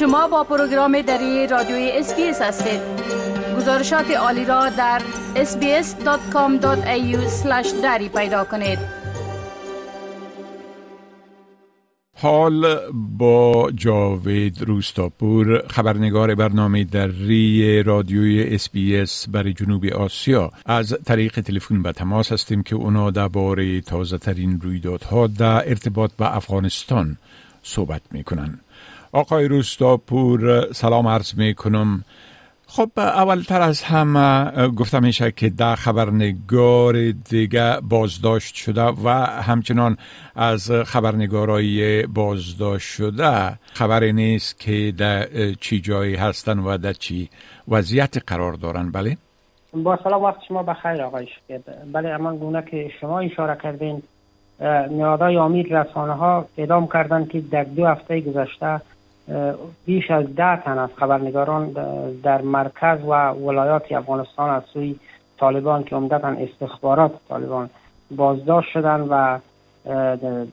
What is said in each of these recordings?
شما با پروگرام دری رادیوی SBS هستید. گزارشات عالی را در sbs.com.au دری پیدا کنید. حال با جاوید روستاپور خبرنگار برنامه دری رادیوی SBS برای جنوب آسیا. از طریق تلفن به تماس هستیم که اونا درباره تازه ترین رویدادها در ارتباط با افغانستان صحبت می‌کنن. آقای روستاپور سلام عرض می کنم خب اولتر از همه گفتم میشه که در خبرنگار دیگه بازداشت شده و همچنان از خبرنگارای بازداشت شده. خبری نیست که در چی جایی هستن و در چی وضعیت قرار دارن. بله؟ با سلام وقت شما بخیر آقای شکر بله اما گونه که شما اشاره کردین نهادهای امید رسانه ها اعلام کردند که در دو هفته گذشته بیش از ده تن از خبرنگاران در مرکز و ولایات افغانستان از سوی طالبان که عمدتا استخبارات طالبان بازداشت شدن و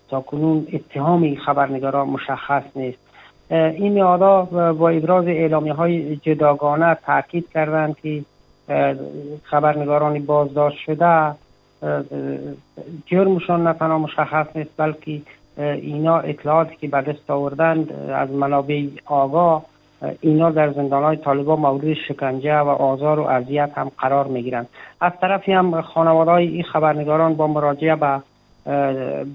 تا کنون اتهام خبرنگاران مشخص نیست. این نهادها با ابراز اعلامی های جداگانه تاکید کردند که خبرنگاران بازداشت شده جرمشان نه تنها مشخص نیست بلکه اینا اطلاعاتی که به دست آوردند از منابع آگاه اینا در زندان های طالبان مورد شکنجه و آزار و اذیت هم قرار می گیرند از طرفی هم خانواده های این خبرنگاران با مراجعه به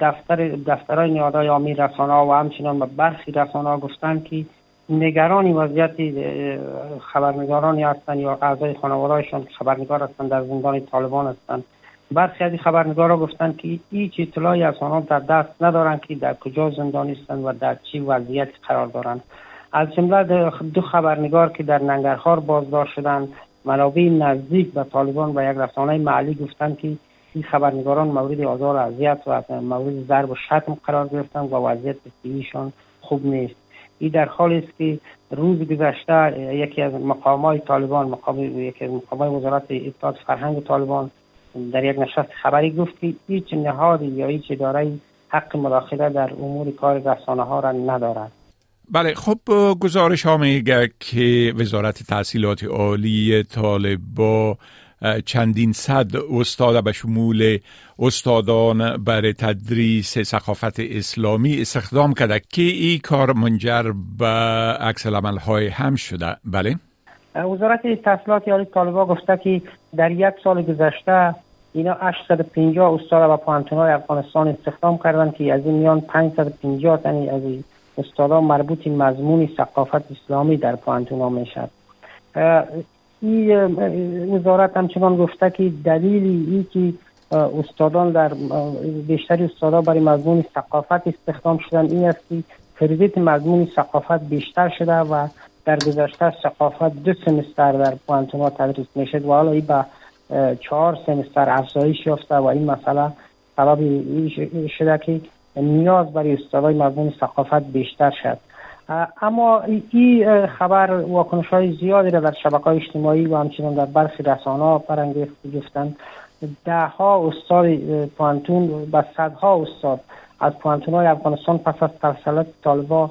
دفتر دفترهای نهادهای امیر رسانه و همچنان به برخی رسانه ها گفتند که نگرانی وضعیت خبرنگارانی هستند یا اعضای خانوادهشان خبرنگار هستند در زندان طالبان هستند. برخی از خبرنگارا گفتند که هیچ اطلاعی از آنها در دست ندارند که در کجا زندان هستند و در چی وضعیت قرار دارند. از جمله دو خبرنگار که در ننگرهار بازداشت شدند منابع نزدیک به طالبان و یک رسانه محلی گفتند که این خبرنگاران مورد آزار اذیت و مورد ضرب و شتم قرار گرفتند و وضعیت صحیشان خوب نیست. این در حالی است که روز گذشته یکی از مقامات طالبان مقام یکی از مقامات وزارت اطلاعات فرهنگ طالبان در یک نشست خبری گفت که هیچ نهادی یا هیچ اداره حق مداخله در امور کار رسانه ها را ندارد. بله خب گزارش ها میگه که وزارت تحصیلات عالی طالبا چندین صد استاد به شمول استادان برای تدریس ثقافت اسلامی استخدام کرده که این کار منجر به عکس های هم شده. بله. وزارت تحصیلات عالی طالبا گفته که در یک سال گذشته اینا 850 استاد و پانتونای افغانستان استخدام کردند که از این میان 550 تنی از استادان مربوط مضمون ثقافت اسلامی در پانتونا می‌شد این وزارت همچنان گفته که دلیل ای که استادان در بیشتری استادا برای مضمون ثقافت استخدام شدن این است که کردیت مضمون ثقافت بیشتر شده و در گذشته ثقافت دو سمستر در پوانتونا تدریس می‌شد و حالا این به چهار سمستر افزایش یافته و این مسئله سبب شده که نیاز برای استادای مضمون ثقافت بیشتر شد. اما این خبر واکنش های زیادی را در شبکه های اجتماعی و همچنان در برخی رسانه ها برانگیخت گفتند ده ها استاد پوانتون و صدها استاد از پوانتون های افغانستان پس از تسلط طالبا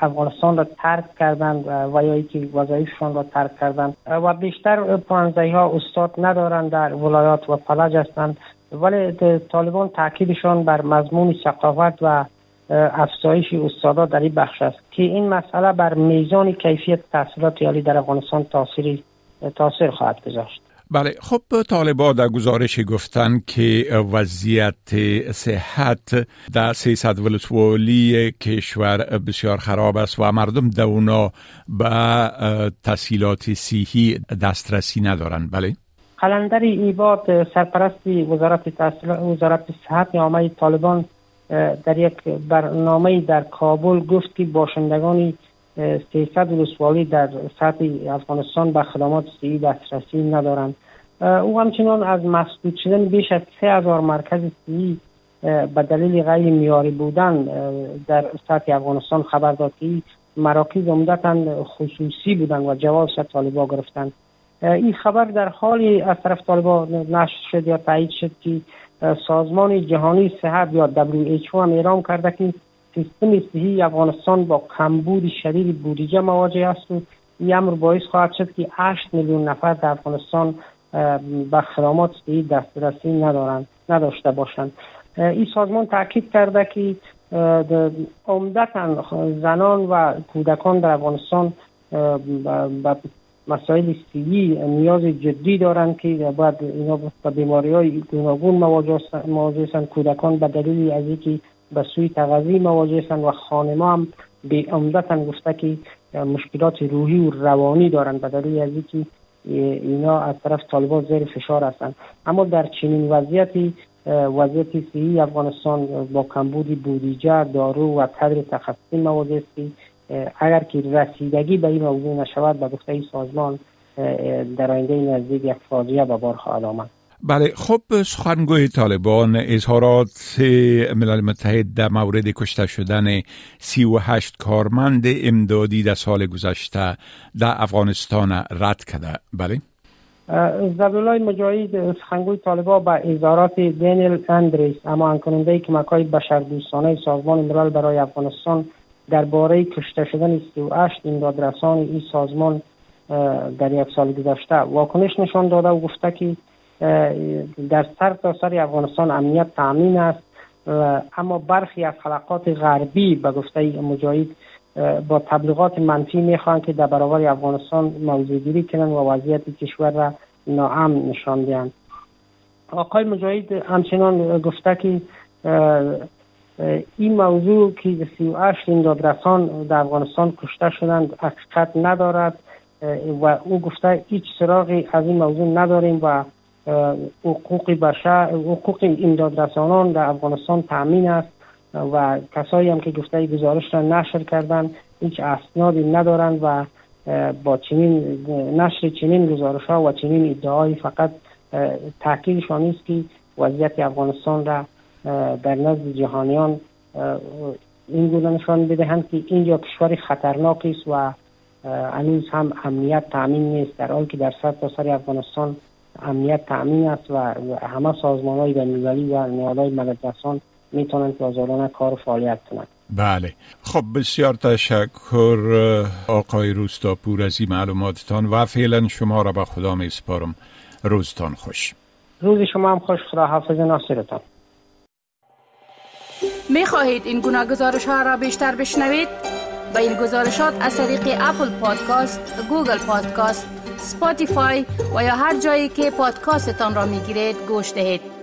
افغانستان را ترک کردند و یا که وظایفشان را ترک کردند. و بیشتر پانزدهی ها استاد ندارند در ولایات و فلج هستند. ولی طالبان تاکیدشان بر مضمون ثقافت و افزایش استادا در این بخش است که این مسئله بر میزان کیفیت تحصیلات عالی در افغانستان تاثیری تاثیر خواهد گذاشت. بله خب طالبا در گزارش گفتن که وضعیت صحت در 300 ولسوالی کشور بسیار خراب است و مردم دونا به تحصیلات سیهی دسترسی ندارند. بله. قلندر ایباد سرپرست وزارت وزارت صحت نامه طالبان در یک برنامه در کابل گفت که باشندگان 300 ولسوالی در سطح افغانستان به خدمات صحی دسترسی ندارند. او همچنان از مسدود شدن بیش از سه هزار مرکز صحی به دلیل غیر میاری بودن در سطح افغانستان خبر داد که مراکز عمدتا خصوصی بودن و جواز طالبا گرفتند. این خبر در حالی از طرف طالبا نشر شد یا تایید شد که سازمان جهانی صحت یا WHO هم اعلام کرده که سیستم صحی افغانستان با کمبود شدید بودجه مواجه است و این امر باعث خواهد شد که 8 میلیون نفر در افغانستان به خدمات صحی دسترسی ندارند نداشته باشند. این سازمان تاکید کرده که عمدتا زنان و کودکان در افغانستان به مسائل سیلی نیاز جدی دارند که باید اینا به بیماری های گوناگون مواجه هستند. کودکان به دلیل از اینکه به سوی تغذی مواجه هستند و خانما هم به عمدتا گفته که مشکلات روحی و روانی دارند. به دلیل از اینکه اینا از طرف طالبان زیر فشار هستند. اما در چنین وضعیتی وضعیت صحی افغانستان با کمبود بودیجه دارو و قدر تخصصی مواجه است اگر که رسیدگی به این موضوع نشود به گفته سازمان در آینده نزدیک یک فاجعه به بار خواهد آمد. بله خب سخنگوی طالبان اظهارات ملل متحد در مورد کشته شدن 38 کارمند امدادی در سال گذشته در افغانستان رد کرده. بله. زبدالله مجاهد سخنگوی طالبان به اظهارات دینیل اندریس اما انکننده کمک های بشردوستانه سازمان ملل برای افغانستان درباره کشته شدن 38 امدادرسان این سازمان در یک سال گذشته واکنش نشان داده و گفته که در سر تا سر افغانستان امنیت تامین است اما برخی از خلقات غربی به گفته مجاهد با تبلیغات منفی می‌خوان که در برابر افغانستان موضوعگیری کنند و وضعیت کشور را ناامن نشان دهند. آقای مجاهد همچنان گفته که این موضوع که 38 امدادرسان در افغانستان کشته شدند حقیقت ندارد و او گفته هیچ سراغی از این موضوع نداریم و حقوق بشر حقوق امدادرسانان در افغانستان تامین است و کسایی هم که گفته گزارش را نشر کردن هیچ اسنادی ندارند و با چنین نشر چنین گزارش ها و چنین ادعای فقط تاکیدشان است که وضعیت افغانستان را در نزد جهانیان این گونه نشان بدهند که اینجا کشور خطرناک است و هنوز هم امنیت تامین نیست در حالی که در سر تا سر افغانستان امنیت تامین است و همه سازمان های بینالمللی و نهادهای مددرسان می‌تونند که آزادانه کار و فعالیت کنند. بله. خب بسیار تشکر آقای روستاپور از این معلوماتتان و فعلا شما را به خدا می سپارم. روزتان خوش. روز شما هم خوش خدا حافظ ناصرتان. می خواهید این گناه گزارش ها را بیشتر بشنوید؟ با این گزارشات از طریق Apple Podcast، Google Podcast، Spotify و یا هر جایی که پادکاستتان را می گیرید گوش دهید.